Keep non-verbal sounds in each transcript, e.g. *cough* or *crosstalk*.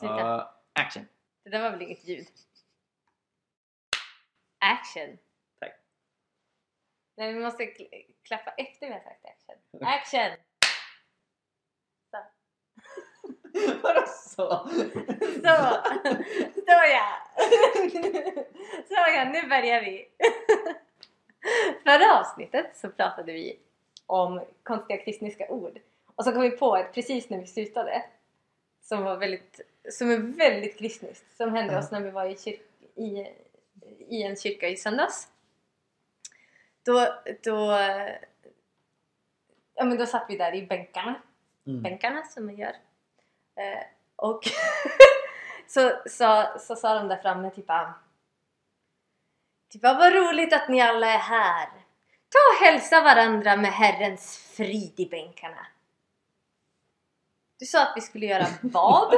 Sluta. Ja, action! Det där var väl inget ljud? Action! Tack. Nej, vi måste kl- klappa efter vi har sagt action. Action! Så. *laughs* Vadå så? Så! Så ja! Så ja, nu börjar vi! Förra avsnittet så pratade vi om konstiga kristniska ord. Och så kom vi på ett precis när vi slutade som var väldigt, som är väldigt kristniskt. Som hände oss när vi var i, kyr- i, i en kyrka i söndags. Då, då, ja, men då satt vi där i bänkarna Mm. bänkarna som man gör. Eh, och *laughs* så, så, så sa de där framme typ ah, typ ah, vad roligt att ni alla är här. Ta och hälsa varandra med Herrens frid i bänkarna. Du sa att vi skulle göra *laughs* vad?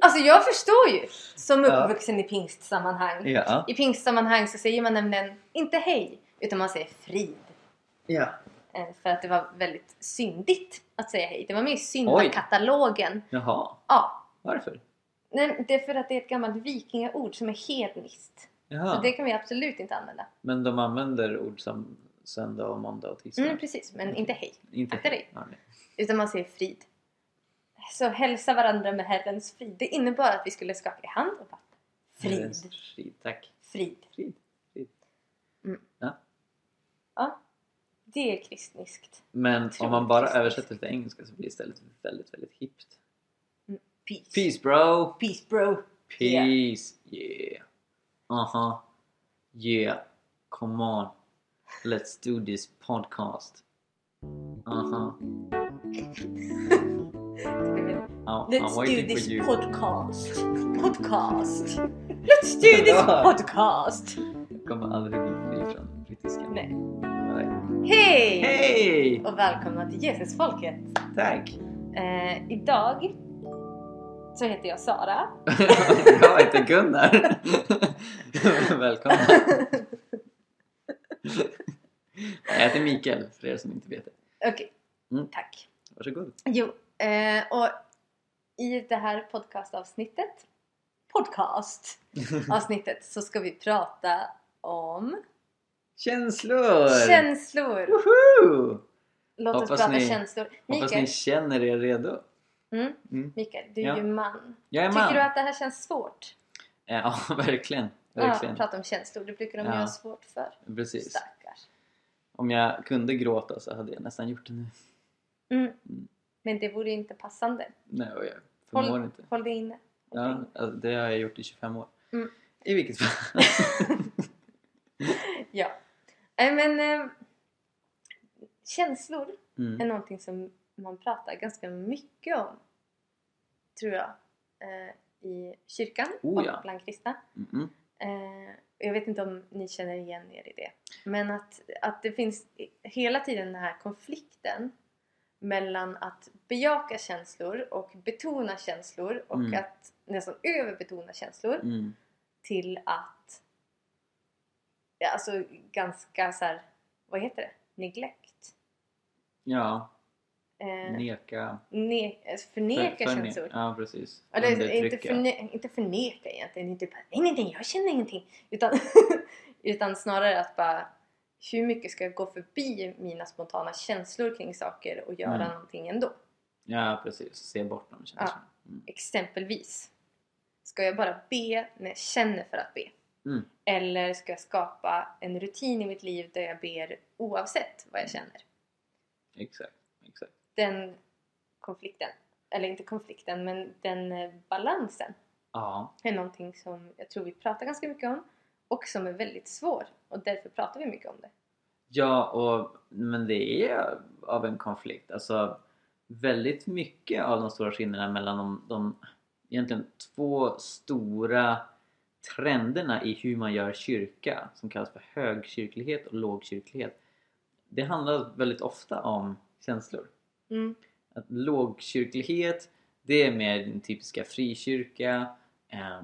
Alltså jag förstår ju som Ja. uppvuxen i pingstsammanhang. Ja. I pingstsammanhang så säger man nämligen inte hej utan man säger frid. Ja. Eh, För att det var väldigt syndigt att säga hej. Det var med i syndakatalogen. Jaha. Ja. Varför? Nej, det är för att det är ett gammalt vikingaord som är hedniskt. Jaha. Så det kan vi absolut inte använda. Men de använder ord som söndag och måndag och tisdag? Mm, precis, men inte hej. Inte Akta dig. Ja, nej. Utan man säger frid. Så hälsa varandra med Herrens frid. Det innebar att vi skulle skaka i hand och bara Frid. Frid. Tack. Frid. Frid. Frid. Mm. Ja. Ja. Det är kristniskt. Men om man bara kristniskt. översätter till engelska så blir det istället väldigt, väldigt hippt. Peace. Peace bro! Peace bro. Peace! Yeah! Uh-huh. Yeah! Come on! Let's do this podcast. Uh-huh. *laughs* Let's do waiting this you. podcast. Podcast. Let's do this *laughs* podcast. Jag kommer aldrig bli fri från brittiska. Nej. Nej. Hej! Hej! Och välkomna till Jesusfolket. Tack! Eh, idag så heter jag Sara. *laughs* jag heter Gunnar. *laughs* Välkommen! Jag heter Mikael, för er som inte vet det. Okej, Mm. tack. Varsågod. Jo, eh, och i det här podcastavsnittet podcastavsnittet *laughs* så ska vi prata om Känslor! känslor. Woho! Låt oss Hoppas prata ni- känslor. Hoppas Mikael, ni känner er redo. mm, Mm. Mikael, du är Ja. ju man. Jag är Tycker man. du att det här känns svårt? Ja, *laughs* verkligen. Ja, verkligen. prata om känslor. Det brukar de Ja. ju ha svårt för. Precis. Stackars. Om jag kunde gråta så hade jag nästan gjort det nu. Mm. Men det vore inte passande. Nej, och jag förmår Håll, inte. håll det inne. Ja, alltså, det har jag gjort i 25 år. Mm. I vilket fall. *laughs* Ja. Men eh, känslor är Mm. någonting som man pratar ganska mycket om. Tror jag. Eh, I kyrkan Oh, och ja. bland kristna. Mm. Eh, jag vet inte om ni känner igen er i det. Men att, att det finns hela tiden den här konflikten mellan att bejaka känslor och betona känslor och Mm. att nästan överbetona känslor Mm. till att ja, alltså ganska så här, vad heter det? Neglect? Ja, Eh, neka. ne- förneka För- förne- känslor. Ja, precis. Eller inte, förne, inte förneka egentligen, inte bara nej, nej, nej, jag känner ingenting. Utan, *laughs* utan snarare att bara hur mycket ska jag gå förbi mina spontana känslor kring saker och göra Mm. någonting ändå? Ja, precis. Se bort de känslorna. Mm. Exempelvis, ska jag bara be när jag känner för att be? Mm. Eller ska jag skapa en rutin i mitt liv där jag ber oavsett vad jag känner? Exakt. Exakt. Den konflikten, eller inte konflikten, men den eh, balansen Ja. är någonting som jag tror vi pratar ganska mycket om och som är väldigt svår och därför pratar vi mycket om det. Ja, och, men det är av en konflikt. Alltså, väldigt mycket av de stora skillnaderna mellan de, de egentligen två stora trenderna i hur man gör kyrka, som kallas för högkyrklighet och lågkyrklighet. Det handlar väldigt ofta om känslor. Mm. Att lågkyrklighet, det är mer din typiska frikyrka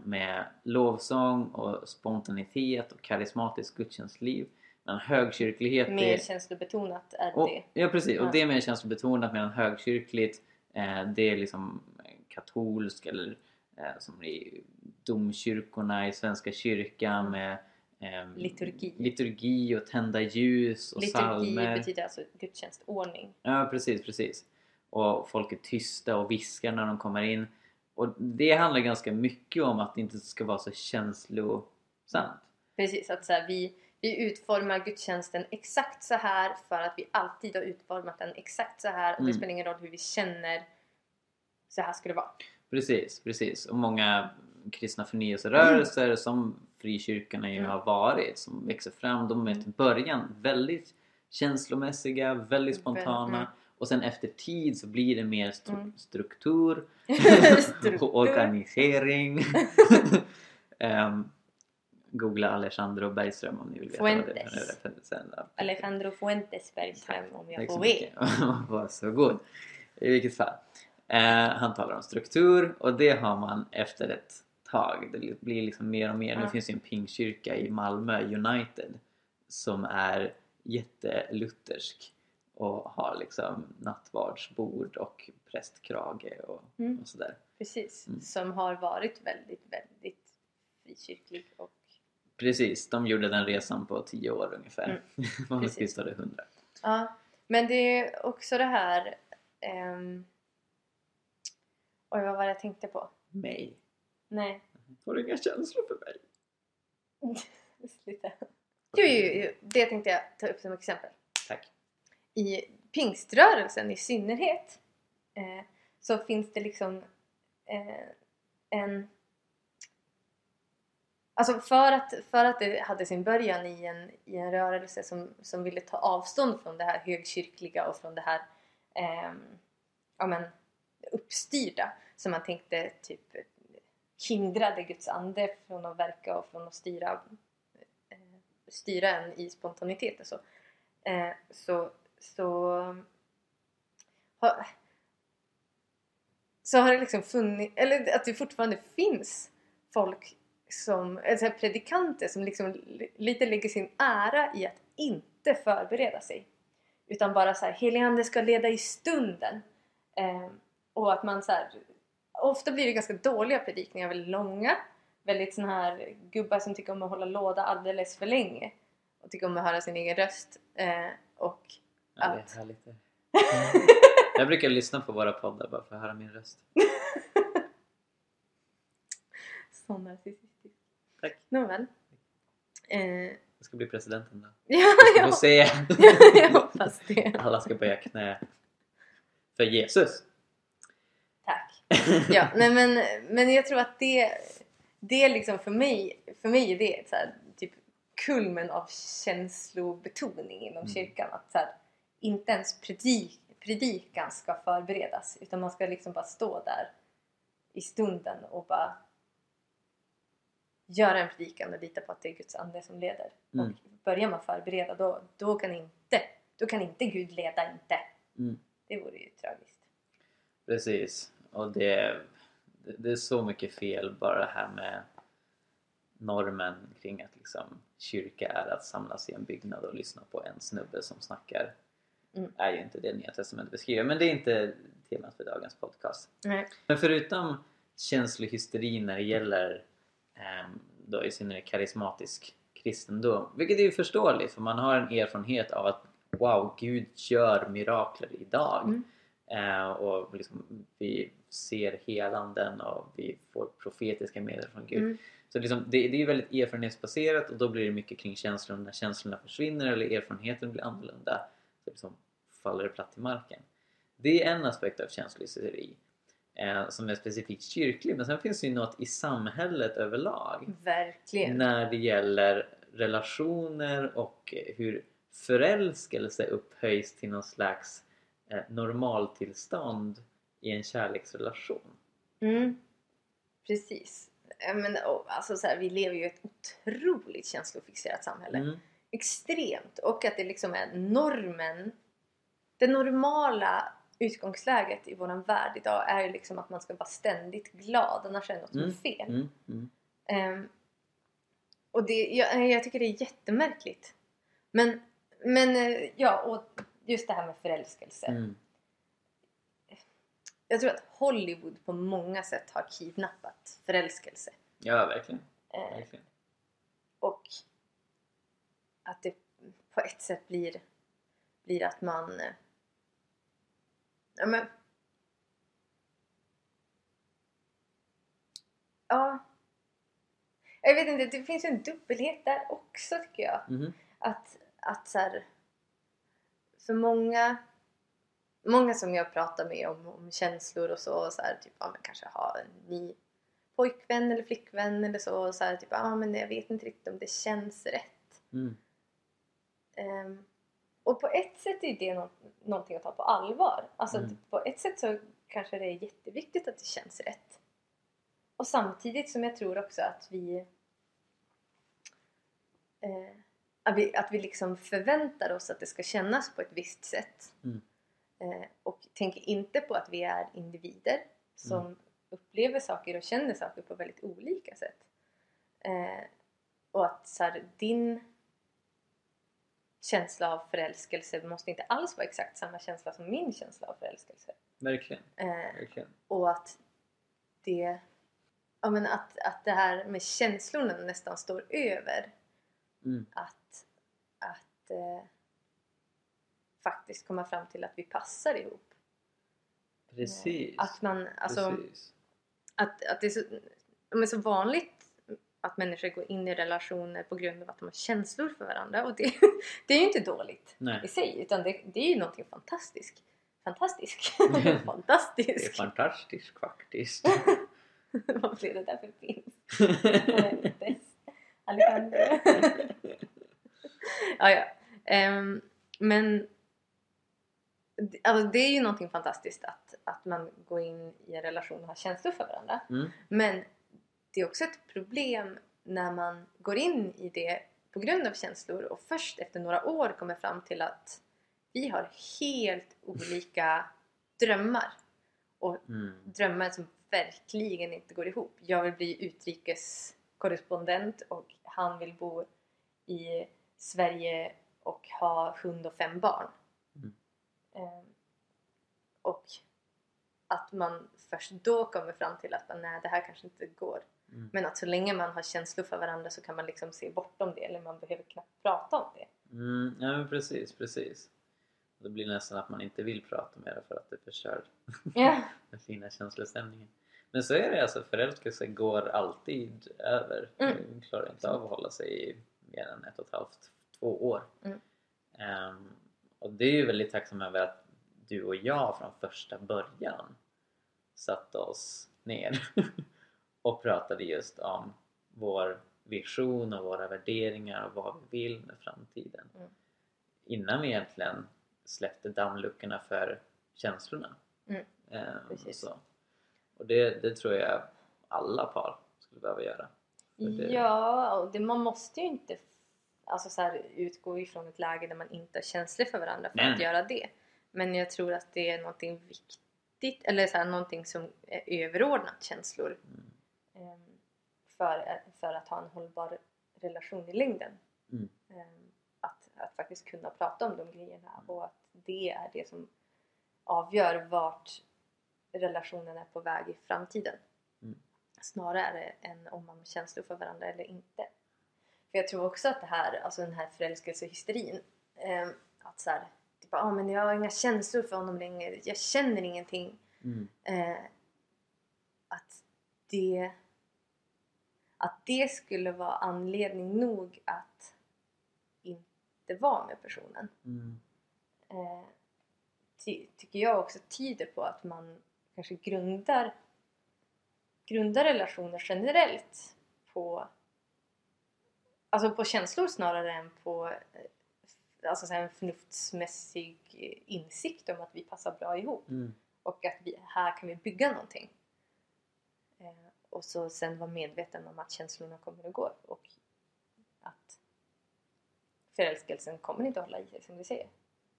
med lovsång och spontanitet och karismatiskt gudstjänstliv. Men högkyrklighet, Mer det, känslobetonat är och, det. ja precis, och det är mer känslobetonat medan högkyrkligt eh, det är liksom katolsk eller eh, som i domkyrkorna i Svenska kyrkan med ehm, Liturgi. liturgi och tända ljus och Liturgi psalmer. betyder alltså gudstjänstordning. Ja, precis, precis. Och folk är tysta och viskar när de kommer in. Och det handlar ganska mycket om att det inte ska vara så känslosamt. Precis, att så här, vi, vi utformar gudstjänsten exakt så här för att vi alltid har utformat den exakt så här och det Mm. spelar ingen roll hur vi känner. Så här ska det vara. Precis, precis. Och många kristna förnyelserörelser som frikyrkorna ju Mm. har varit, som växer fram, de är till början väldigt känslomässiga, väldigt spontana. Mm. Och sen efter tid så blir det mer stru- Mm. struktur, *laughs* *laughs* Struktur. och organisering. um, *laughs* googla Alejandro Bergström om ni vill veta vad det är Fuentes. Ja. Alejandro Fuentes Bergström om jag Tack får så be. Varsågod. I vilket fall. Eh, han talar om struktur och det har man efter ett tag. Det blir liksom mer och mer. Nu Ja. finns ju en pingkyrka i Malmö, United, som är jätteluthersk och har liksom nattvardsbord och prästkrage och, Mm. och sådär. Precis, Mm. som har varit väldigt, väldigt frikyrklig och Precis, de gjorde den resan på 10 år ungefär. Mm. Vanligtvis tar det 100. Ja, men det är också det här... ehm, Oj, vad var det jag tänkte på? Mig. Nej, Har du inga känslor för mig? *laughs* lite. Jo, jo, jo, det tänkte jag ta upp som exempel. I pingströrelsen i synnerhet eh, så finns det liksom eh, en... Alltså för att, för att det hade sin början i en, i en rörelse som, som ville ta avstånd från det här högkyrkliga och från det här eh, ja, men, uppstyrda som man tänkte typ hindrade Guds ande från att verka och från att styra, eh, styra en i spontanitet och så. Eh, så, så, har, så har det liksom funnits, eller att det fortfarande finns folk som, alltså predikanter som liksom lite lägger sin ära i att inte förbereda sig. Utan bara så här, helig ande ska leda i stunden. Eh, och att man så här, ofta blir det ganska dåliga predikningar, väldigt långa. Väldigt sådana här gubbar som tycker om att hålla låda alldeles för länge. Och tycker om att höra sin egen röst. Eh, och Ja, det är härligt. *laughs* Jag brukar lyssna på våra poddar bara för att höra min röst. *laughs* så narcissistisk. Tack. Nåväl. Eh, Jag ska bli president en dag. *laughs* ja, jag, får se. jag hoppas det. Alla ska böja knä för Jesus. Tack. Ja, nej men, men jag tror att det, det är liksom för mig, för mig är det så här, typ kulmen av känslobetoning inom Mm. kyrkan. Att så här, inte ens predik, predikan ska förberedas utan man ska liksom bara stå där i stunden och bara göra en predikan och lita på att det är Guds ande som leder. Mm. Och börjar man förbereda då, då kan inte då kan inte Gud leda inte. Mm. Det vore ju tragiskt. Precis. Och det, det, är så mycket fel bara det här med normen kring att liksom kyrka är att samlas i en byggnad och lyssna på en snubbe som snackar. Mm. är ju inte det Nya Testamentet beskriver. Men det är inte temat för dagens podcast. Nej. Men förutom känslohysteri när det gäller ehm, då i synnerhet karismatisk kristendom, vilket är ju förståeligt för man har en erfarenhet av att wow, Gud gör mirakler idag. Mm. Eh, och liksom, vi ser helanden och vi får profetiska medel från Gud. Mm. Så liksom, det, det är väldigt erfarenhetsbaserat och då blir det mycket kring känslor. När känslorna försvinner eller erfarenheten blir annorlunda så liksom faller det platt till marken. Det är en aspekt av känslohysteri eh, som är specifikt kyrklig men sen finns det ju något i samhället överlag Verkligen. när det gäller relationer och hur förälskelse upphöjs till någon slags eh, normaltillstånd i en kärleksrelation. Mm. Precis. Men, alltså, så här, vi lever ju i ett otroligt känslofixerat samhälle. Mm. Extremt. Och att det liksom är normen. Det normala utgångsläget i våran värld idag är ju liksom att man ska vara ständigt glad annars är det något som är Mm. fel. Mm. Mm. Ehm, och det, jag, jag tycker det är jättemärkligt. Men, men eh, ja, och just det här med förälskelse. Mm. jag tror att Hollywood på många sätt har kidnappat förälskelse. Ja, verkligen. Eh, verkligen. och att det på ett sätt blir, blir att man... eh, Ja, men... Ja. Jag vet inte, det finns ju en dubbelhet där också tycker jag. Mhm. Att, att så här, för många många som jag pratar med om, om känslor och så, så här, typ, ja, men kanske ha en ny pojkvän eller flickvän eller så, så här, typ, ja men jag vet inte riktigt om det känns rätt. Mm. Ehm, och på ett sätt är det nå- någonting att ta på allvar. Alltså Mm. på ett sätt så kanske det är jätteviktigt att det känns rätt. Och samtidigt som jag tror också att vi eh, att vi, att vi liksom förväntar oss att det ska kännas på ett visst sätt. Mm. Eh, och tänker inte på att vi är individer som Mm. upplever saker och känner saker på väldigt olika sätt. Eh, och att så här, din känsla av förälskelse måste inte alls vara exakt samma känsla som min känsla av förälskelse. Verkligen. Eh, verkligen. och att det, ja, men att, att det här med känslorna nästan står över Mm. att, att eh, faktiskt komma fram till att vi passar ihop. Precis. Att man, alltså, Precis. att, att det är så, är så vanligt att människor går in i relationer på grund av att de har känslor för varandra och det, *laughs* det är ju inte dåligt i Nej, sig utan det, det är ju någonting fantastiskt. *laughs* *laughs* Fantastisk! det är Fantastisk! fantastiskt faktiskt. Vad blev det där för? Fuentes. Alejandro. ja, ja. Ehm, men alltså, det är ju någonting fantastiskt att, att man går in i en relation och har känslor för varandra. Mm. Men det är också ett problem när man går in i det på grund av känslor och först efter några år kommer fram till att vi har helt olika drömmar. Och Mm. drömmar som verkligen inte går ihop. Jag vill bli utrikeskorrespondent och han vill bo i Sverige och ha hund och fem barn. Mm. Ehm, och att man först då kommer fram till att nej, det här kanske inte går. Mm. Men att så länge man har känslor för varandra så kan man liksom se bortom det eller man behöver knappt prata om det. Mm. Ja men precis, precis. Det blir nästan att man inte vill prata med det för att det förstör Ja. *laughs* den fina känslostämningen. Men så är det alltså, förälskelse går alltid över. Mm. Klarar inte av att hålla sig i mer än ett och ett halvt, två år. Mm. Ehm, och det är ju väldigt tacksam över att du och jag från första början satte oss ner *laughs* och pratade just om vår vision och våra värderingar och vad vi vill med framtiden. Mm. Innan vi egentligen släppte dammluckorna för känslorna. Mm. Ehm, så. Och det, det tror jag alla par skulle behöva göra. Det- Ja, och det, man måste ju inte alltså så här, utgå ifrån ett läge där man inte har känslor för varandra för Nej, att göra det. Men jag tror att det är någonting viktigt, eller så här, någonting som är överordnat känslor Mm. Ehm, för, för att ha en hållbar relation i längden. Mm. Ehm, att, att faktiskt kunna prata om de grejerna och att det är det som avgör vart relationen är på väg i framtiden. Mm. Snarare än om man har känslor för varandra eller inte. För jag tror också att det här, alltså den här förälskelsehysterin, ehm, att så här, typ, ah, men jag har inga känslor för honom längre, jag känner ingenting. Mm. Eh, att det att det skulle vara anledning nog att inte vara med personen Mm. eh, ty, tycker jag också tyder på att man kanske grundar grundar relationer generellt på alltså på känslor snarare än på eh, alltså en förnuftsmässig insikt om att vi passar bra ihop Mm. och att vi, här kan vi bygga någonting. Eh, och så sen vara medveten om att känslorna kommer och går och att förälskelsen kommer inte att hålla i sig som du säger.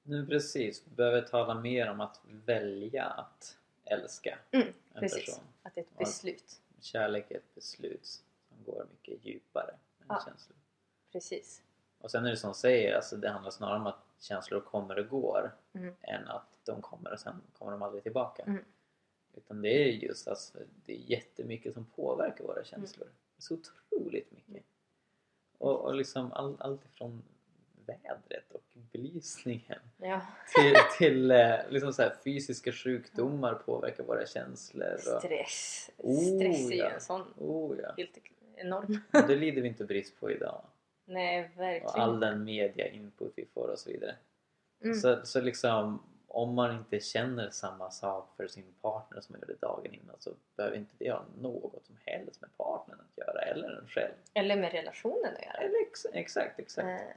Nu precis, vi behöver tala mer om att välja att älska Mm, en precis. person. Att det är ett beslut. Kärlek är ett beslut som går mycket djupare än Ja. känslor. Precis. Och sen är det som säger, alltså det handlar snarare om att känslor kommer och går Mm. än att de kommer och sen kommer de aldrig tillbaka. Mm. Utan det är just alltså, det är jättemycket som påverkar våra känslor. Så otroligt mycket. Och, och liksom all, allt ifrån vädret och belysningen Ja. till, *laughs* till eh, liksom så fysiska sjukdomar påverkar våra känslor. Och, Stress. Oh, Stress är ju ja. en sån oh ja, helt enorm. det lider vi inte brist på idag. Nej, Och verkligen. all den media input vi får och så vidare. Mm. Så, så liksom om man inte känner samma sak för sin partner som man gjorde dagen innan så behöver inte det ha något som helst med partnern att göra eller en själv. Eller med relationen att göra. Eller ex, exakt, exakt. Eh,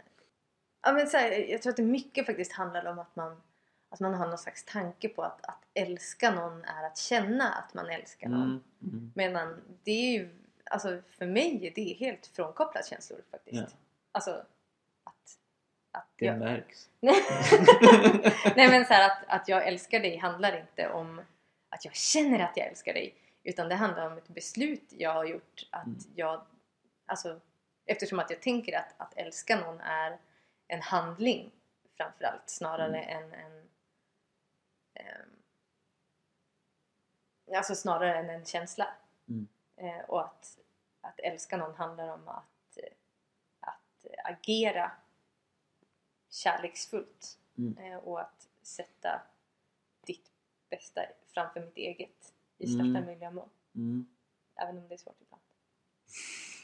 ja, men så här, jag tror att det mycket faktiskt handlar om att man, att man har någon slags tanke på att, att älska någon är att känna att man älskar någon. Mm, mm. Medan det är ju, alltså för mig är det helt frånkopplat känslor faktiskt. Ja, Alltså att, att det jag... märks. *laughs* Nej *laughs* men så här, att, att jag älskar dig handlar inte om att jag känner att jag älskar dig. Utan det handlar om ett beslut jag har gjort att Mm. jag, alltså eftersom att jag tänker att, att älska någon är en handling framförallt snarare än en ehm, alltså snarare än en känsla. Mm. Eh, och att, att älska någon handlar om att, att agera kärleksfullt Mm. eh, och att sätta ditt bästa framför mitt eget i Mm. största möjliga mån. Mm. Även om det är svårt ibland.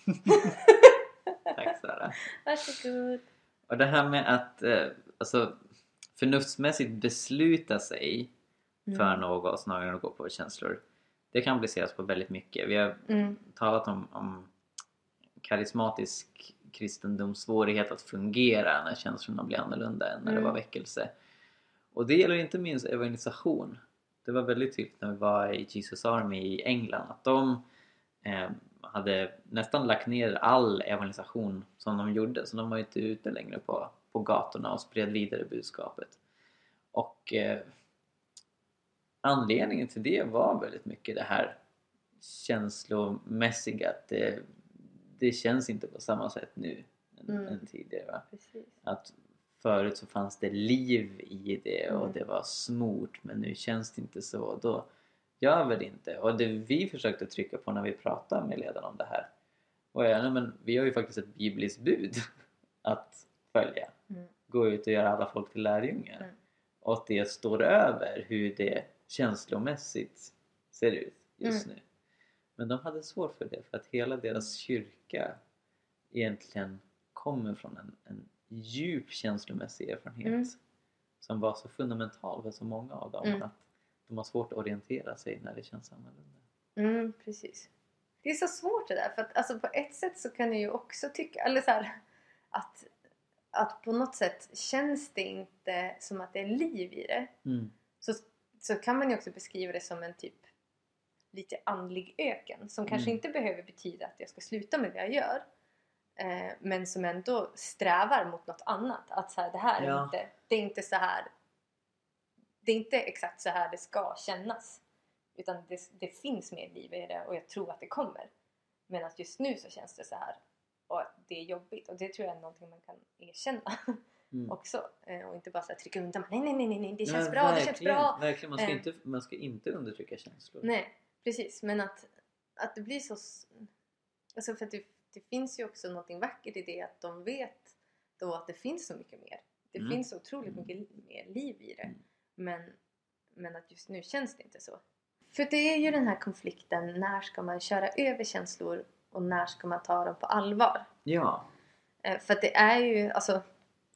*laughs* Tack Sara. Varsågod! Och det här med att eh, alltså, förnuftsmässigt besluta sig Mm. för något snarare än att gå på känslor. Det kan appliceras på väldigt mycket. Vi har Mm. talat om, om karismatisk kristendoms svårighet att fungera när känslorna blir annorlunda än när det Mm. var väckelse. Och det gäller inte minst evangelisation. Det var väldigt tydligt när vi var i Jesus Army i England att de eh, hade nästan lagt ner all evangelisation som de gjorde så de var inte ute längre på, på gatorna och spred vidare budskapet. Och eh, anledningen till det var väldigt mycket det här känslomässiga att det, det känns inte på samma sätt nu än, Mm. än tidigare. Va? Precis. Att förut så fanns det liv i det och Mm. det var smort men nu känns det inte så. Då gör vi det inte. Och det vi försökte trycka på när vi pratade med ledaren om det här var ja, men vi har ju faktiskt ett bibliskt bud *laughs* att följa. Mm. Gå ut och göra alla folk till lärjungar. Mm. Och att det står över hur det känslomässigt ser ut just Mm. nu. Men de hade svårt för det för att hela deras kyrka egentligen kommer från en, en djup känslomässig erfarenhet Mm. som var så fundamental för så många av dem Mm. att de har svårt att orientera sig när det känns annorlunda. Mm, precis. Det är så svårt det där för att alltså, på ett sätt så kan jag ju också tycka, eller så här, att, att på något sätt känns det inte som att det är liv i det. Mm. Så, så kan man ju också beskriva det som en typ lite andlig öken som kanske Mm. inte behöver betyda att jag ska sluta med det jag gör. Eh, men som ändå strävar mot något annat. Att så här, det här är Ja. inte, det är inte så här det är inte exakt så här det ska kännas. Utan det, det finns mer liv i det och jag tror att det kommer. Men att just nu så känns det så här och att det är jobbigt och det tror jag är någonting man kan erkänna *laughs* Mm. också. Eh, och inte bara så här trycka undan. Nej, nej, nej, nej, det känns Ja, bra, det känns bra. Verkligen, man ska, Eh. inte, man ska inte undertrycka känslor. Nej, precis. Men att, att det blir så... Alltså för att det, det finns ju också någonting vackert i det att de vet då att det finns så mycket mer. Det Mm. finns så otroligt mycket mer liv i det. Mm. Men, men att just nu känns det inte så. För det är ju den här konflikten, när ska man köra över känslor och när ska man ta dem på allvar? Ja, Eh, För att det är ju, alltså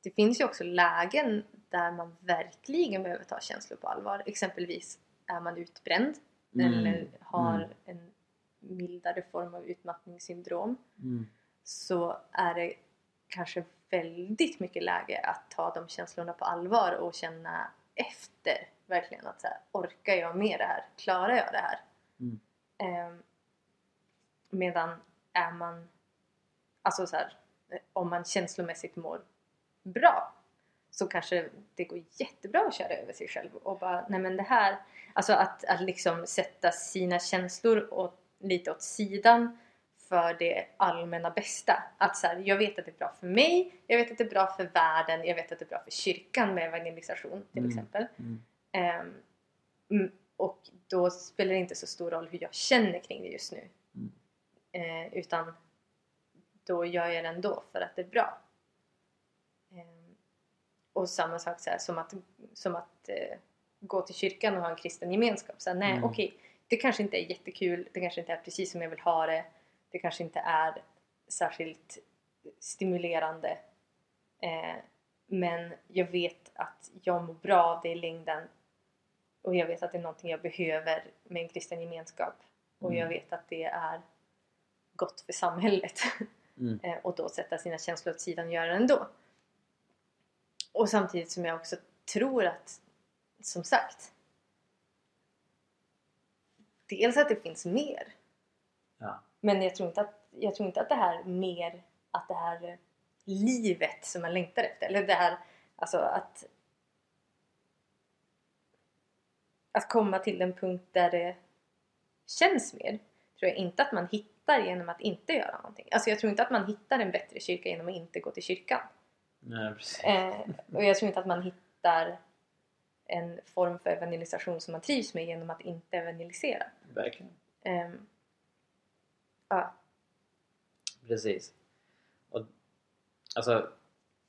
det finns ju också lägen där man verkligen behöver ta känslor på allvar. Exempelvis är man utbränd Mm. eller har Mm. en mildare form av utmattningssyndrom mm. så är det kanske väldigt mycket läge att ta de känslorna på allvar och känna efter verkligen att så här, orkar jag med det här? Klarar jag det här? Mm. Ehm, medan är man alltså så här, eh, om man känslomässigt mår bra så kanske det går jättebra att köra över sig själv och bara nej men det här alltså att, att liksom sätta sina känslor åt, lite åt sidan för det allmänna bästa. Att så här, jag vet att det är bra för mig, jag vet att det är bra för världen, jag vet att det är bra för kyrkan med evangelisation till Mm. exempel. Mm. Mm, och då spelar det inte så stor roll hur jag känner kring det just nu. Mm. Eh, utan då gör jag det ändå för att det är bra. Och samma sak så här, som att, som att eh, gå till kyrkan och ha en kristen gemenskap. Så här, nej, Mm. okej, det kanske inte är jättekul, det kanske inte är precis som jag vill ha det. Det kanske inte är särskilt stimulerande. Eh, men jag vet att jag mår bra av det i längden. Och jag vet att det är någonting jag behöver med en kristen gemenskap. Och jag Mm. vet att det är gott för samhället. Mm. *laughs* Eh, och då sätta sina känslor åt sidan och göra det ändå. Och samtidigt som jag också tror att, som sagt, dels att det finns mer. Ja. Men jag tror inte att, jag tror inte att det här mer, att det här livet som man längtar efter, eller det här, alltså att att komma till en punkt där det känns mer tror jag inte att man hittar genom att inte göra någonting. Alltså jag tror inte att man hittar en bättre kyrka genom att inte gå till kyrkan. Nej. Eh, och jag tror inte att man hittar en form för evangelisation som man trivs med genom att inte evangelisera. Verkligen. Ehm, ja. Precis. Och, alltså,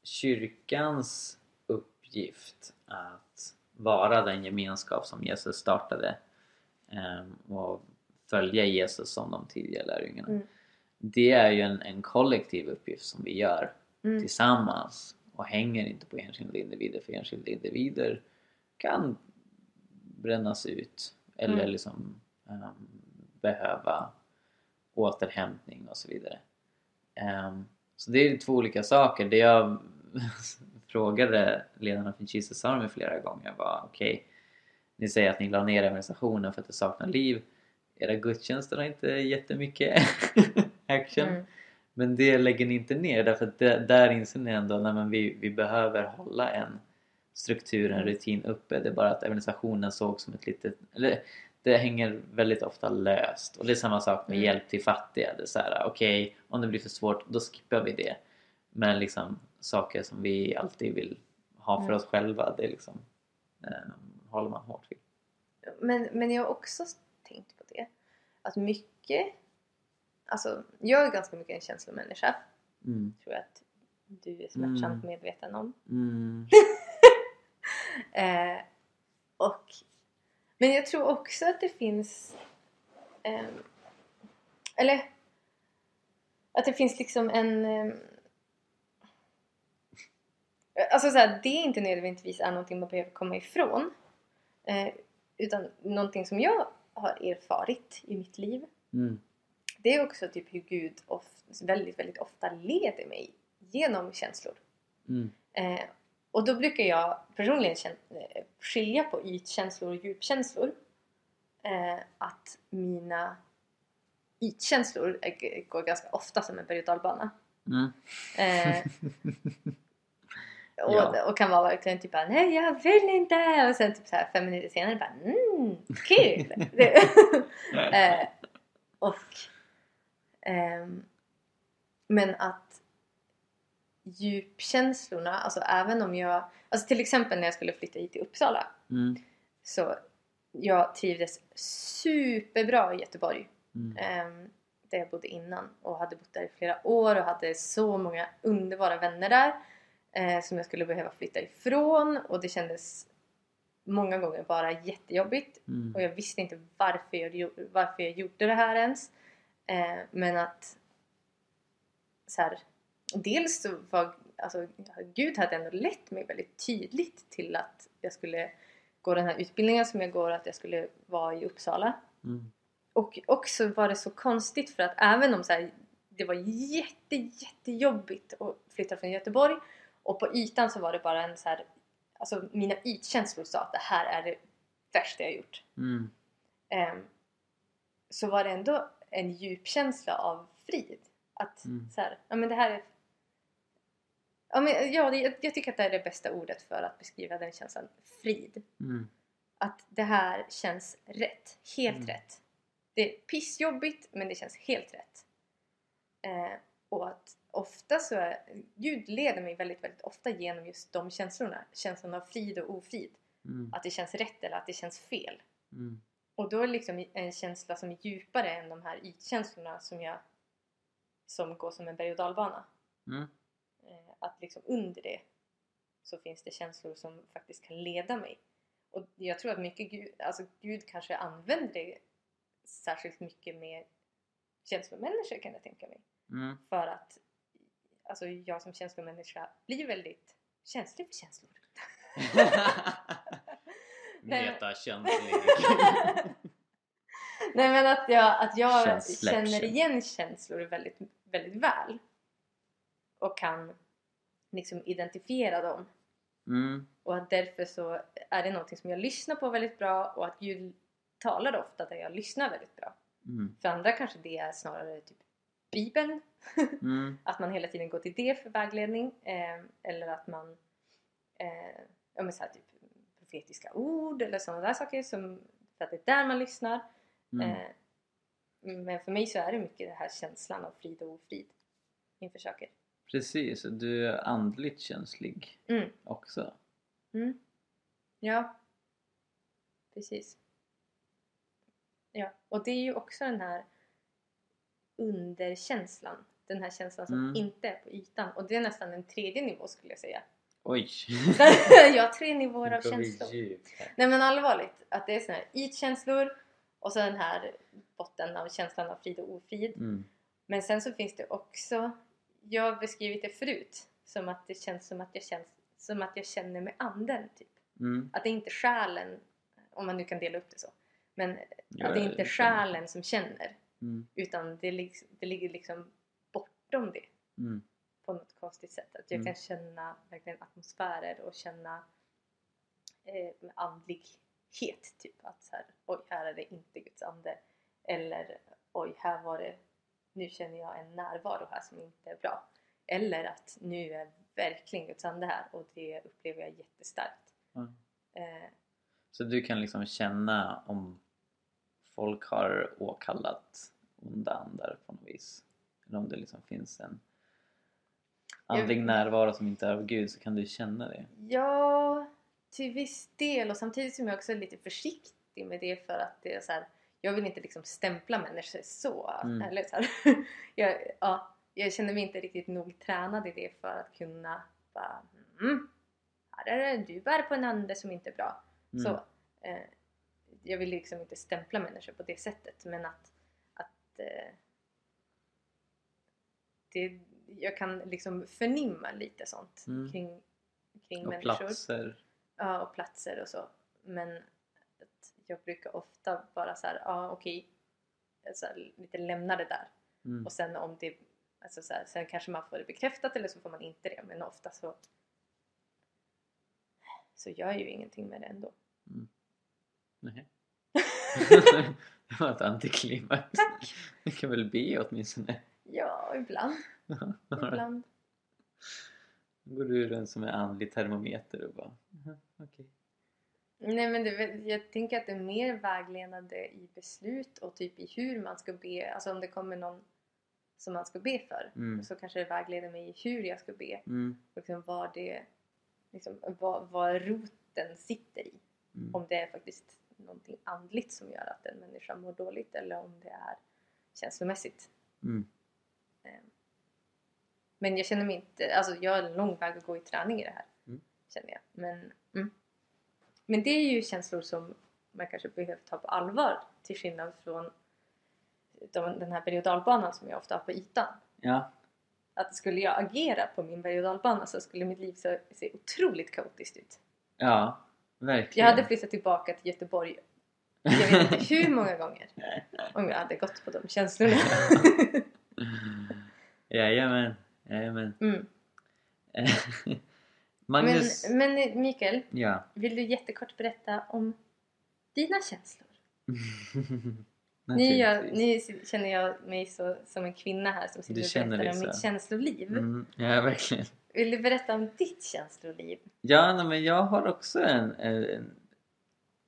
kyrkans uppgift att vara den gemenskap som Jesus startade ehm, och följa Jesus som de tidiga lärjungarna. Mm. Det är ju en, en kollektiv uppgift som vi gör Mm. tillsammans och hänger inte på enskilda individer för enskilda individer kan brännas ut eller Mm. liksom ehm, behöva återhämtning och så vidare. Ehm, så det är två olika saker. Det jag *laughs* frågade ledarna för Jesus Army flera gånger var okej, ni säger att ni la ner organisationen för att det saknar liv. Era gudstjänster har inte jättemycket *laughs* action. Mm. Men det lägger ni inte ner därför att det, där inser ni ändå att vi, vi behöver hålla en struktur, en rutin uppe. Det är bara att organisationen såg som ett litet... Eller, det hänger väldigt ofta löst. Och det är samma sak med Mm. hjälp till fattiga. Det är så här, okej, om det blir för svårt, då skippar vi det. Men liksom saker som vi alltid vill ha för Mm. oss själva, det liksom, eh, håller man hårt vid. Men, men jag har också tänkt på det. Att mycket... Alltså, jag är ganska mycket en känslomänniska. Mm. Tror jag att du är smärtsamt Mm. medveten om. Mm. *laughs* Eh, och, men jag tror också att det finns... ehm, eller... Att det finns liksom en... ehm, alltså så här, det är inte nödvändigtvis är någonting man behöver komma ifrån. Eh, utan någonting som jag har erfarit i mitt liv. Mm. Det är också typ hur Gud of, väldigt, väldigt ofta leder mig genom känslor. Mm. Eh, och då brukar jag personligen eh, skilja på ytkänslor och djupkänslor. Eh, att mina ytkänslor går ganska ofta som en berg och dalbana. Mm. Eh, *laughs* och, Ja. och kan vara verkligen typ bara, nej jag vill inte! Och sen typ så här fem minuter senare bara mm, kul! *laughs* *laughs* Eh, och men att djupkänslorna, alltså även om jag, alltså till exempel när jag skulle flytta hit till Uppsala Mm. så jag trivdes superbra i Göteborg Mm. ehm, där jag bodde innan och hade bott där i flera år och hade så många underbara vänner där eh, som jag skulle behöva flytta ifrån och det kändes många gånger bara jättejobbigt Mm. och jag visste inte varför jag, varför jag gjorde det här ens. Eh, men att så här, dels så var alltså, Gud hade ändå lett mig väldigt tydligt till att jag skulle gå den här utbildningen som jag går, att jag skulle vara i Uppsala. Mm. Och också var det så konstigt för att även om så här, det var jätte, jättejobbigt att flytta från Göteborg och på ytan så var det bara en så här, alltså mina ytkänslor sa att det här är det värsta jag gjort. Mm. Ehm, så var det ändå en djup känsla av frid. Att Mm. så här, ja men det här är... Ja, men, ja jag, jag tycker att det är det bästa ordet för att beskriva den känslan. Frid. Mm. Att det här känns rätt. Helt Mm. rätt. Det är pissjobbigt men det känns helt rätt. Eh, och att ofta så är... Gud leder mig väldigt, väldigt ofta genom just de känslorna. Känslan av frid och ofrid. Mm. Att det känns rätt eller att det känns fel. Mm. Och då är det liksom en känsla som är djupare än de här ytkänslorna som jag som går som en berg och dalbana. Mm. Eh, att liksom under det så finns det känslor som faktiskt kan leda mig. Och jag tror att mycket Gud, alltså Gud kanske använder det särskilt mycket med känslomänniskor kan jag tänka mig. Mm. För att alltså jag som känslomänniska blir väldigt känslig för känslor. *laughs* *laughs* Metakänslig. *laughs* Nej men att jag, att jag känner igen känslor väldigt, väldigt väl. Och kan liksom identifiera dem. Mm. Och att därför så är det någonting som jag lyssnar på väldigt bra och att Gud talar ofta där jag lyssnar väldigt bra. Mm. För andra kanske det är snarare typ Bibeln. *laughs* Mm. Att man hela tiden går till det för vägledning. Eh, eller att man eh, ja, men så här, typ profetiska ord eller sådana där saker. Som, för att det är där man lyssnar. Mm. Eh, men för mig så är det mycket den här känslan av frid och ofrid inför saker. Precis, du är andligt känslig Mm. också. Mm. Ja, precis. Ja, och det är ju också den här underkänslan. Den här känslan som Mm. inte är på ytan. Och det är nästan en tredje nivå skulle jag säga. Oj! *laughs* jag har tre nivåer av känslor. Nej men allvarligt, att det är såna här ytkänslor och så den här botten av känslan av frid och ofrid. Mm. Men sen så finns det också, jag har beskrivit det förut, som att det känns som att jag, känns, som att jag känner med anden. Typ. Mm. Att det är inte själen, om man nu kan dela upp det så, men Ja, att det är inte jag själen som känner Mm. utan det, det ligger liksom bortom det Mm. På något konstigt sätt. Att jag Mm. kan känna verkligen atmosfärer och känna eh, andlighet. Typ att så här, oj här är det inte Guds ande. Eller oj här var det, nu känner jag en närvaro här som inte är bra. Eller att nu är verkligen Guds ande här och det upplever jag jättestarkt. Ja. Eh, Så du kan liksom känna om folk har åkallat onda andar på något vis? Eller om det liksom finns en andlig närvaro som inte är av Gud så kan du känna det? Ja, till viss del och samtidigt som jag också är lite försiktig med det för att det är så här, jag vill inte liksom stämpla människor så. Mm. Eller så *laughs* jag, ja, jag känner mig inte riktigt nog tränad i det för att kunna bara mm, här är det, du bär på en ande som inte är bra. Mm. Så, eh, jag vill liksom inte stämpla människor på det sättet men att, att eh, det, jag kan liksom förnimma lite sånt Mm. kring, kring Och människor. platser? Ja, och platser och så. Men jag brukar ofta bara så här, ja okej, så här, lite lämna det där. Mm. Och sen om det, alltså så här, sen kanske man får det bekräftat eller så får man inte det. Men ofta så, så gör jag ju ingenting med det ändå. Nej. *laughs* *laughs* det var ett antiklimax. Tack! Du kan väl be åtminstone? Ja, ibland. Ibland. Då går du runt som en andlig termometer och bara "Mhm, okej. Nej men det, jag tänker att det är mer vägledande i beslut och typ i hur man ska be. Alltså om det kommer någon som man ska be för Mm. så kanske det vägleder mig i hur jag ska be. Mm. Och liksom vad det liksom, vad, vad roten sitter i. Mm. Om det är faktiskt någonting andligt som gör att en människa mår dåligt eller om det är känslomässigt. Mm. Men jag känner mig inte, alltså jag har en lång väg att gå i träning i det här. Mm. Känner jag. Men, mm. Men det är ju känslor som man kanske behöver ta på allvar till skillnad från de, den här berg och dalbanan som jag ofta har på ytan. Ja. Att skulle jag agera på min berg och dalbana så skulle mitt liv se, se otroligt kaotiskt ut. ja, verkligen. Jag hade flyttat tillbaka till Göteborg jag vet inte hur många gånger *laughs* om jag hade gått på de känslorna. *laughs* Jajamän, jajamän. Mm. *laughs* Magnus... Men, men Mikael, Ja. vill du jättekort berätta om dina känslor? Nu, jag, nu känner jag mig så, som en kvinna här som sitter och berättar om mitt så. känsloliv. Mm, ja, verkligen. Vill du berätta om ditt känsloliv? Ja, nej, men jag har också en, en...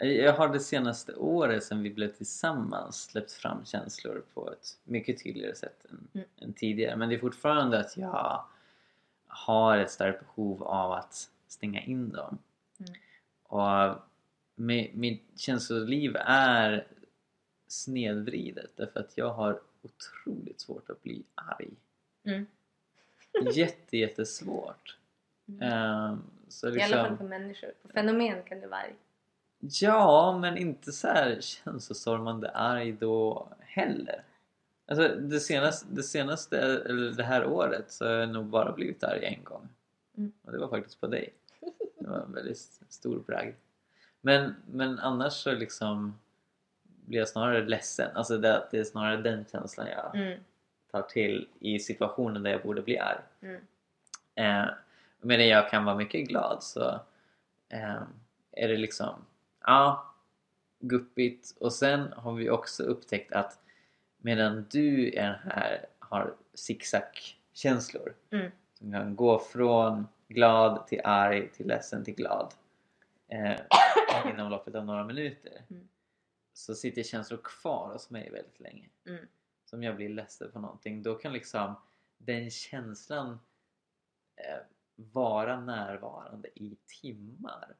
Jag har det senaste året sedan vi blev tillsammans släppt fram känslor på ett mycket tydligare sätt än, Mm. än tidigare. Men det är fortfarande att jag har ett starkt behov av att stänga in dem. Mm. Och mi- mitt känsloliv är snedvridet därför att jag har otroligt svårt att bli arg. Mm. *laughs* Jätte, jättesvårt. Mm. Ehm, så I alla fall liksom, på människor. På fenomen kan det vara arg. Ja, men inte så här känslostormande arg då heller. Alltså det senaste, det senaste, eller det här året så har jag nog bara blivit arg en gång. Mm. Och det var faktiskt på dig. Det var en väldigt stor bragd. Men, men annars så liksom blir jag snarare ledsen. Alltså det, det är snarare den känslan jag Mm. tar till i situationen där jag borde bli arg. Mm. Eh, medan jag kan vara mycket glad så eh, är det liksom, ja, guppigt. Och sen har vi också upptäckt att medan du är den här, har zigzag-känslor Mm. som kan gå från glad till arg till ledsen till glad eh, inom loppet av några minuter Mm. så sitter känslor kvar hos mig väldigt länge. Mm. Så om jag blir ledsen på någonting då kan liksom den känslan eh, vara närvarande i timmar.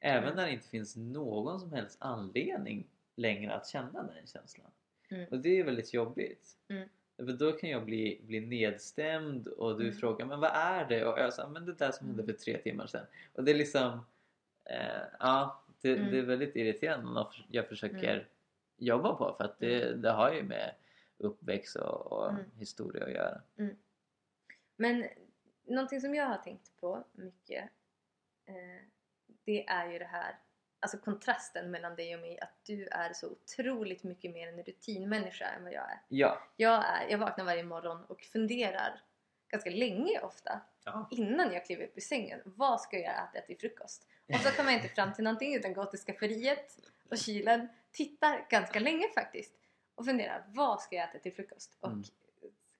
Även Mm. när det inte finns någon som helst anledning längre att känna den känslan. Mm. Och det är väldigt jobbigt. Mm. För då kan jag bli, bli nedstämd och du Mm. frågar men vad är det? Och jag säger men det där som hände för tre timmar sedan. Och det är liksom eh, ja, det, Mm. det är väldigt irriterande när jag försöker Mm. jobba på för att det, det har ju med uppväxt och, och Mm. historia att göra. Men någonting som jag har tänkt på mycket eh, det är ju det här Alltså kontrasten mellan dig och mig att du är så otroligt mycket mer en rutinmänniska än vad jag är. Ja. Jag, är, jag vaknar varje morgon och funderar ganska länge ofta ja. innan jag kliver upp ur sängen. Vad ska jag äta till frukost? Och så kommer jag inte fram till någonting utan går till skafferiet och kylen, tittar ganska länge faktiskt och funderar vad ska jag äta till frukost? Och Mm.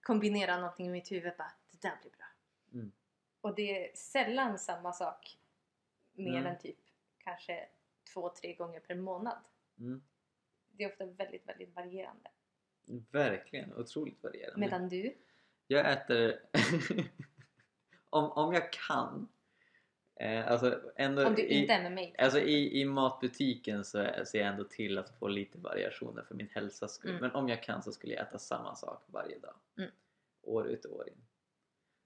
kombinera någonting i mitt huvud bara det där blir bra. Mm. Och det är sällan samma sak mer Mm. än typ kanske två, tre gånger per månad. Mm. Det är ofta väldigt, väldigt varierande. Verkligen, otroligt varierande. Medan du, Jag äter *laughs* om, om jag kan eh, alltså ändå om du i, inte är med mig. Alltså i, i matbutiken så ser jag ändå till att få lite variationer för min hälsas skull. Mm. Men om jag kan så skulle jag äta samma sak varje dag. Mm. År ut och år in.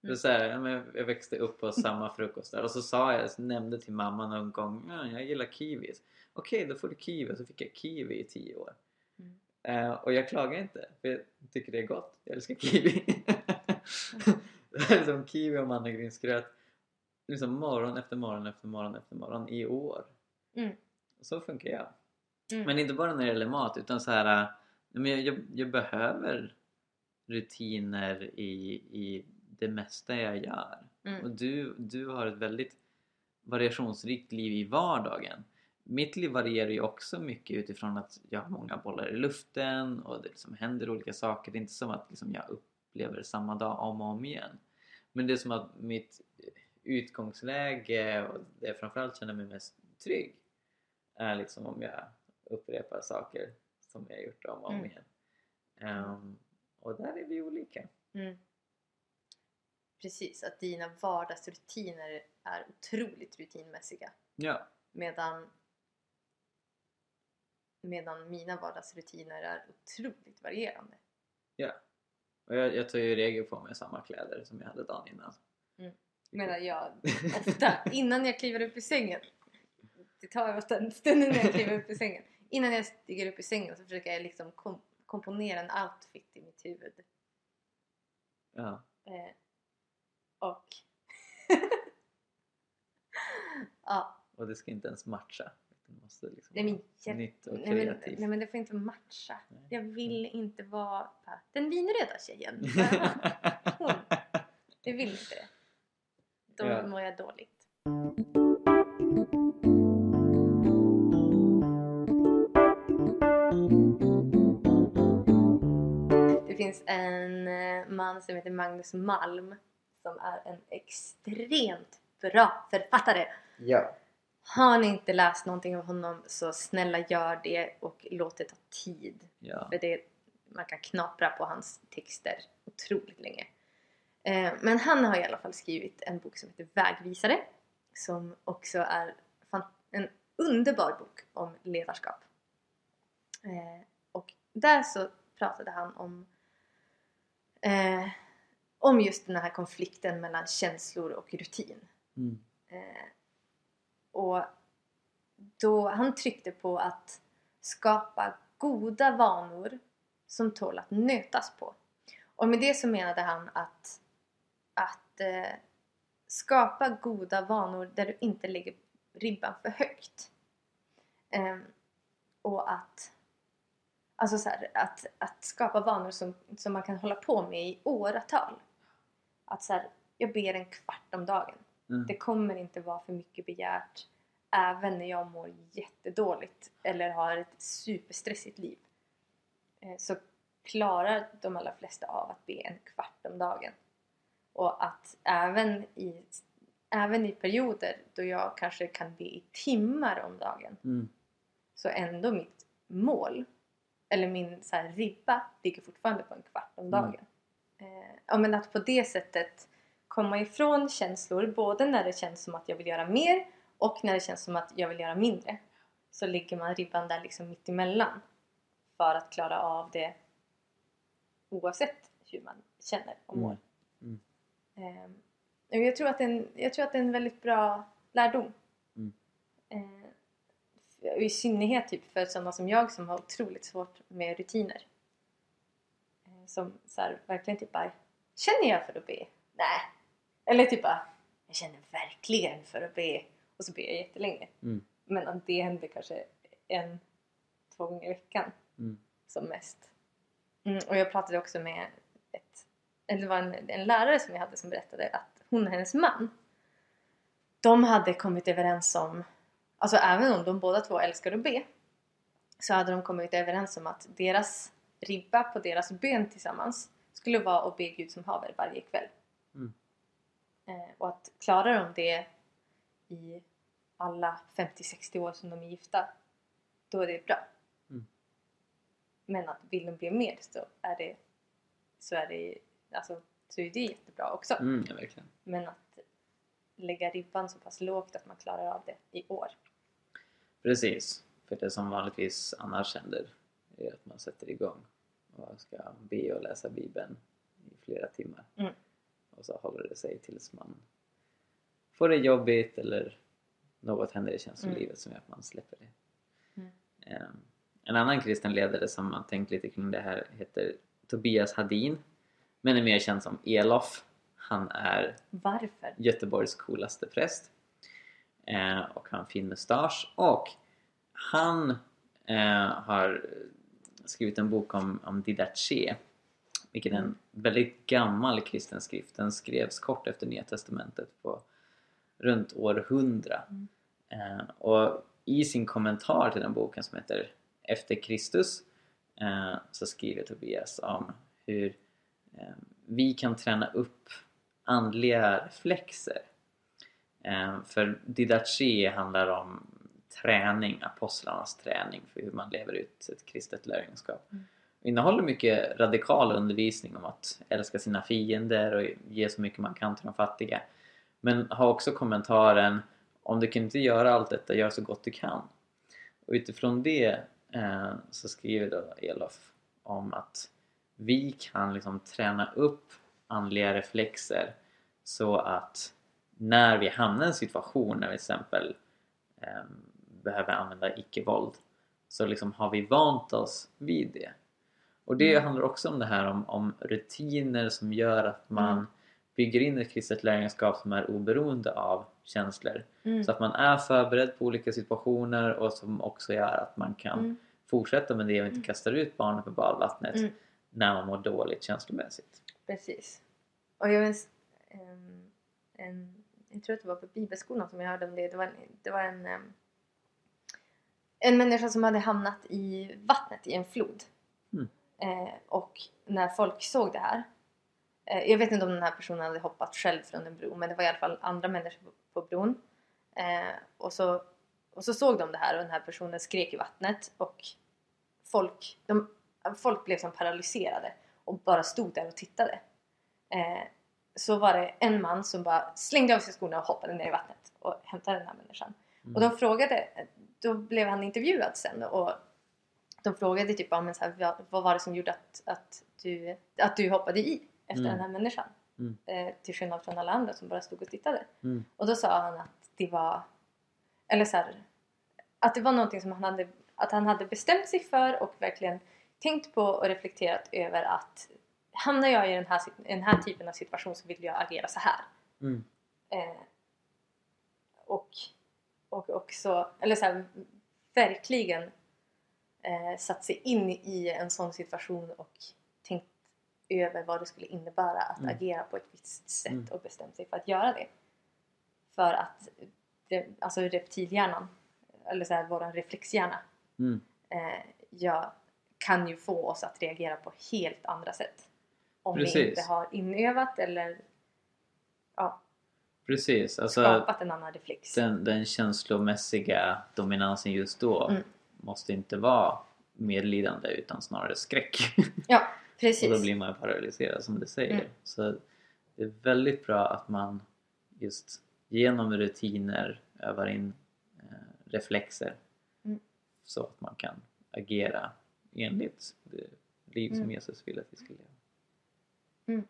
Mm. så här, jag växte upp på samma frukostar och så sa jag, så nämnde till mamma någon gång ja, jag gillar kiwis. Okej, då får du kiwi. Så fick jag kiwi i tio år. Mm. Eh, och jag klagar inte, för jag tycker det är gott. Jag älskar kiwi. *laughs* är som kiwi och mannagrynsgröt liksom morgon efter morgon efter morgon efter morgon i år. Mm. Så funkar jag. Mm. Men inte bara när det gäller mat utan så här, men jag, jag, jag behöver rutiner i, i det mesta jag gör. Och Mm. du, du har ett väldigt variationsrikt liv i vardagen. Mitt liv varierar ju också mycket utifrån att jag har många bollar i luften och det liksom händer olika saker. Det är inte som att liksom jag upplever samma dag om och om igen. Men det är som att mitt utgångsläge och det jag framförallt känner mig mest trygg är liksom om jag upprepar saker som jag gjort om och om Mm. igen. Ehm, och där är vi olika. Mm. Precis, att dina vardagsrutiner är otroligt rutinmässiga. Ja, Medan, medan mina vardagsrutiner är otroligt varierande. och jag, jag tar ju i regel på mig samma kläder som jag hade dagen innan. Medan jag *laughs* ofta, innan jag kliver upp ur sängen, det tar ofta en stund innan jag kliver upp ur sängen. Innan jag stiger upp ur sängen så försöker jag liksom kom, komponera en outfit i mitt huvud. Ja. Eh, och... *laughs* ja, Och det ska inte ens matcha. Det måste liksom nej men, jag, nytt och nej, men, kreativt. nej men det får inte matcha. Nej. Jag vill inte vara den vinröda tjejen. *laughs* Hon. Jag vill inte det. Då Ja. mår jag dåligt. Det finns en eh, man som heter Magnus Malm som är en extremt bra författare. ja. Har ni inte läst någonting av honom så snälla gör det och låt det ta tid. ja. För det, man kan knapra på hans texter otroligt länge. Eh, men han har i alla fall skrivit en bok som heter Vägvisare. Som också är en underbar bok om ledarskap. Eh, och där så pratade han om eh, om just den här konflikten mellan känslor och rutin. Mm. Eh, och då han tryckte på att skapa goda vanor som tål att nötas på. Och med det så menade han att, att eh, skapa goda vanor där du inte lägger ribban för högt. Eh, och att Alltså så här, att, att skapa vanor som, som man kan hålla på med i åratal. Att så här, jag ber en kvart om dagen. Mm. Det kommer inte vara för mycket begärt även när jag mår jättedåligt eller har ett superstressigt liv. Eh, Så klarar de allra flesta av att be en kvart om dagen. Och att även i, även i perioder då jag kanske kan be i timmar om dagen Mm. så ändå mitt mål eller min så här, ribba ligger fortfarande på en kvart om Mm. Eh, ja, men att på det sättet komma ifrån känslor både när det känns som att jag vill göra mer och när det känns som att jag vill göra mindre. Så ligger man ribban där liksom mitt emellan för att klara av det oavsett hur man känner och mår. Mm. Eh, och jag, tror att en, jag tror att det är en väldigt bra lärdom. Mm. Eh, I synnerhet typ för sådana som jag som har otroligt svårt med rutiner. Som så här, verkligen typ bara Känner jag för att be? Nej. Eller typ bara Jag känner verkligen för att be. Och så ber jag jättelänge. Mm. Men att det händer kanske en, två gånger i veckan Mm. som mest. Mm, och jag pratade också med ett, eller det var en, en lärare som jag hade som berättade att hon och hennes man de hade kommit överens om, alltså även om de båda två älskar att be så hade de kommit överens om att deras ribba på deras bön tillsammans skulle vara att be Gud som haver varje kväll. Mm. Eh, och att klarar de det i alla 50-60 år som de är gifta då är det bra. Mm. Men att vill de bli mer så är det så är det alltså så är det jättebra också. Mm, ja. Men att lägga ribban så pass lågt att man klarar av det i år. Precis. För det som vanligtvis annars händer är att man sätter igång och ska be och läsa bibeln i flera timmar. Mm. Och så håller det sig tills man får det jobbigt eller något händer i känslolivet som gör att man släpper det. Mm. Ehm, En annan kristen ledare som har tänkt lite kring det här heter Tobias Hadin men är mer känd som Elof. Han är Varför? Göteborgs coolaste präst. Eh, och har en fin mustasch. Och han eh, har skrivit en bok om, om Didache. Vilket är en väldigt gammal kristen skrift. Den skrevs kort efter Nya Testamentet på runt år 100. Mm. Eh, och i sin kommentar till den boken som heter Efter Kristus eh, så skriver Tobias om hur eh, vi kan träna upp andliga reflexer. Eh, för Didache handlar om träning, apostlarnas träning för hur man lever ut ett kristet lärjungaskap. Mm. Innehåller mycket radikal undervisning om att älska sina fiender och ge så mycket man kan till de fattiga. Men har också kommentaren om du kan inte göra allt detta, gör så gott du kan. Och utifrån det eh, så skriver då Elof om att vi kan liksom träna upp andliga reflexer så att när vi hamnar i en situation när vi till exempel eh, behöver använda icke-våld så liksom har vi vant oss vid det. Och det Mm. handlar också om det här om, om rutiner som gör att man Mm. bygger in ett kristet lärjungaskap som är oberoende av känslor. Mm. Så att man är förberedd på olika situationer och som också gör att man kan Mm. fortsätta med det och inte Mm. kastar ut barnet med badvattnet Mm. när man mår dåligt känslomässigt. Precis. Och jag minns en, en, jag tror att det var på bibelskolan som jag hörde om det. Det var en, det var en, em, en människa som hade hamnat i vattnet i en flod. Mm. Eh, och när folk såg det här. Eh, jag vet inte om den här personen hade hoppat själv från en bro men det var i alla fall andra människor på, på bron. Eh, och, så, och så såg de det här och den här personen skrek i vattnet och folk, de, folk blev som paralyserade och bara stod där och tittade. Så var det en man som bara slängde av sig skorna och hoppade ner i vattnet och hämtade den här människan. Mm. Och de frågade, då blev han intervjuad sen och de frågade typ om så här, vad, var det som gjorde att, att, du, att du hoppade i efter Mm. den här människan? Mm. Eh, till skillnad från alla andra som bara stod och tittade. Mm. Och då sa han att det var, eller så här, att det var någonting som han hade, att han hade bestämt sig för och verkligen tänkt på och reflekterat över att hamnar jag i den här, den här typen av situation så vill jag agera så här. Mm. Eh, och, och också, eller så här, verkligen eh, satt sig in i en sån situation och tänkt över vad det skulle innebära att Mm. agera på ett visst sätt Mm. och bestämt sig för att göra det. För att alltså reptilhjärnan, eller så här, våran reflexhjärna, Mm. eh, ja, kan ju få oss att reagera på helt andra sätt. Om vi Precis. inte har inövat eller ja, Precis, alltså skapat en annan reflex. den, den känslomässiga dominansen just då Mm. måste inte vara medlidande utan snarare skräck. *laughs* Ja, precis. och då blir man paralyserad som du säger. Mm. Så det är väldigt bra att man just genom rutiner övar in eh, reflexer Mm. så att man kan agera enligt det liv som Mm. Jesus vill att vi ska leva.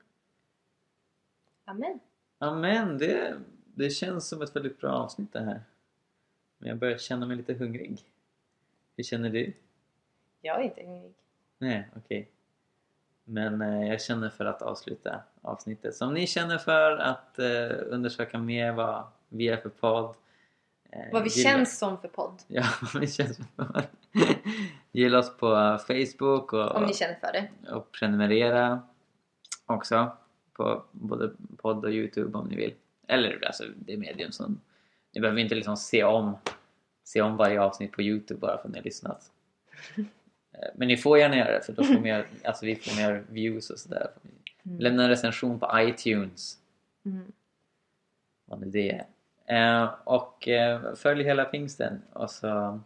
Amen. Amen, det, det känns som ett väldigt bra avsnitt det här. Men jag börjar känna mig lite hungrig. Hur känner du? Jag är inte hungrig. Nej, okej. Men eh, jag känner för att avsluta avsnittet. Så om ni känner för att eh, undersöka mer vad vi är för podd. Eh, Vad vi gilla- känns som för podd. *laughs* Ja, vad vi känns för. Gilla oss på Facebook och, Om ni känner för det. och prenumerera också på både podd och Youtube om ni vill. Eller alltså det medium som... Ni behöver inte liksom se om, se om varje avsnitt på Youtube bara för att ni har lyssnat. *laughs* Eh, Men ni får gärna göra det för då får mer, alltså vi får mer views och sådär. Mm. Lämna en recension på iTunes Mm. vad nu det är. Eh, och eh, följ hela pingsten och så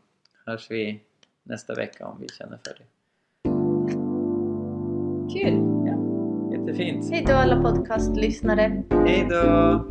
hörs vi nästa vecka om vi känner för det. Kul! Jättefint! Hej då alla podcastlyssnare! Hej då!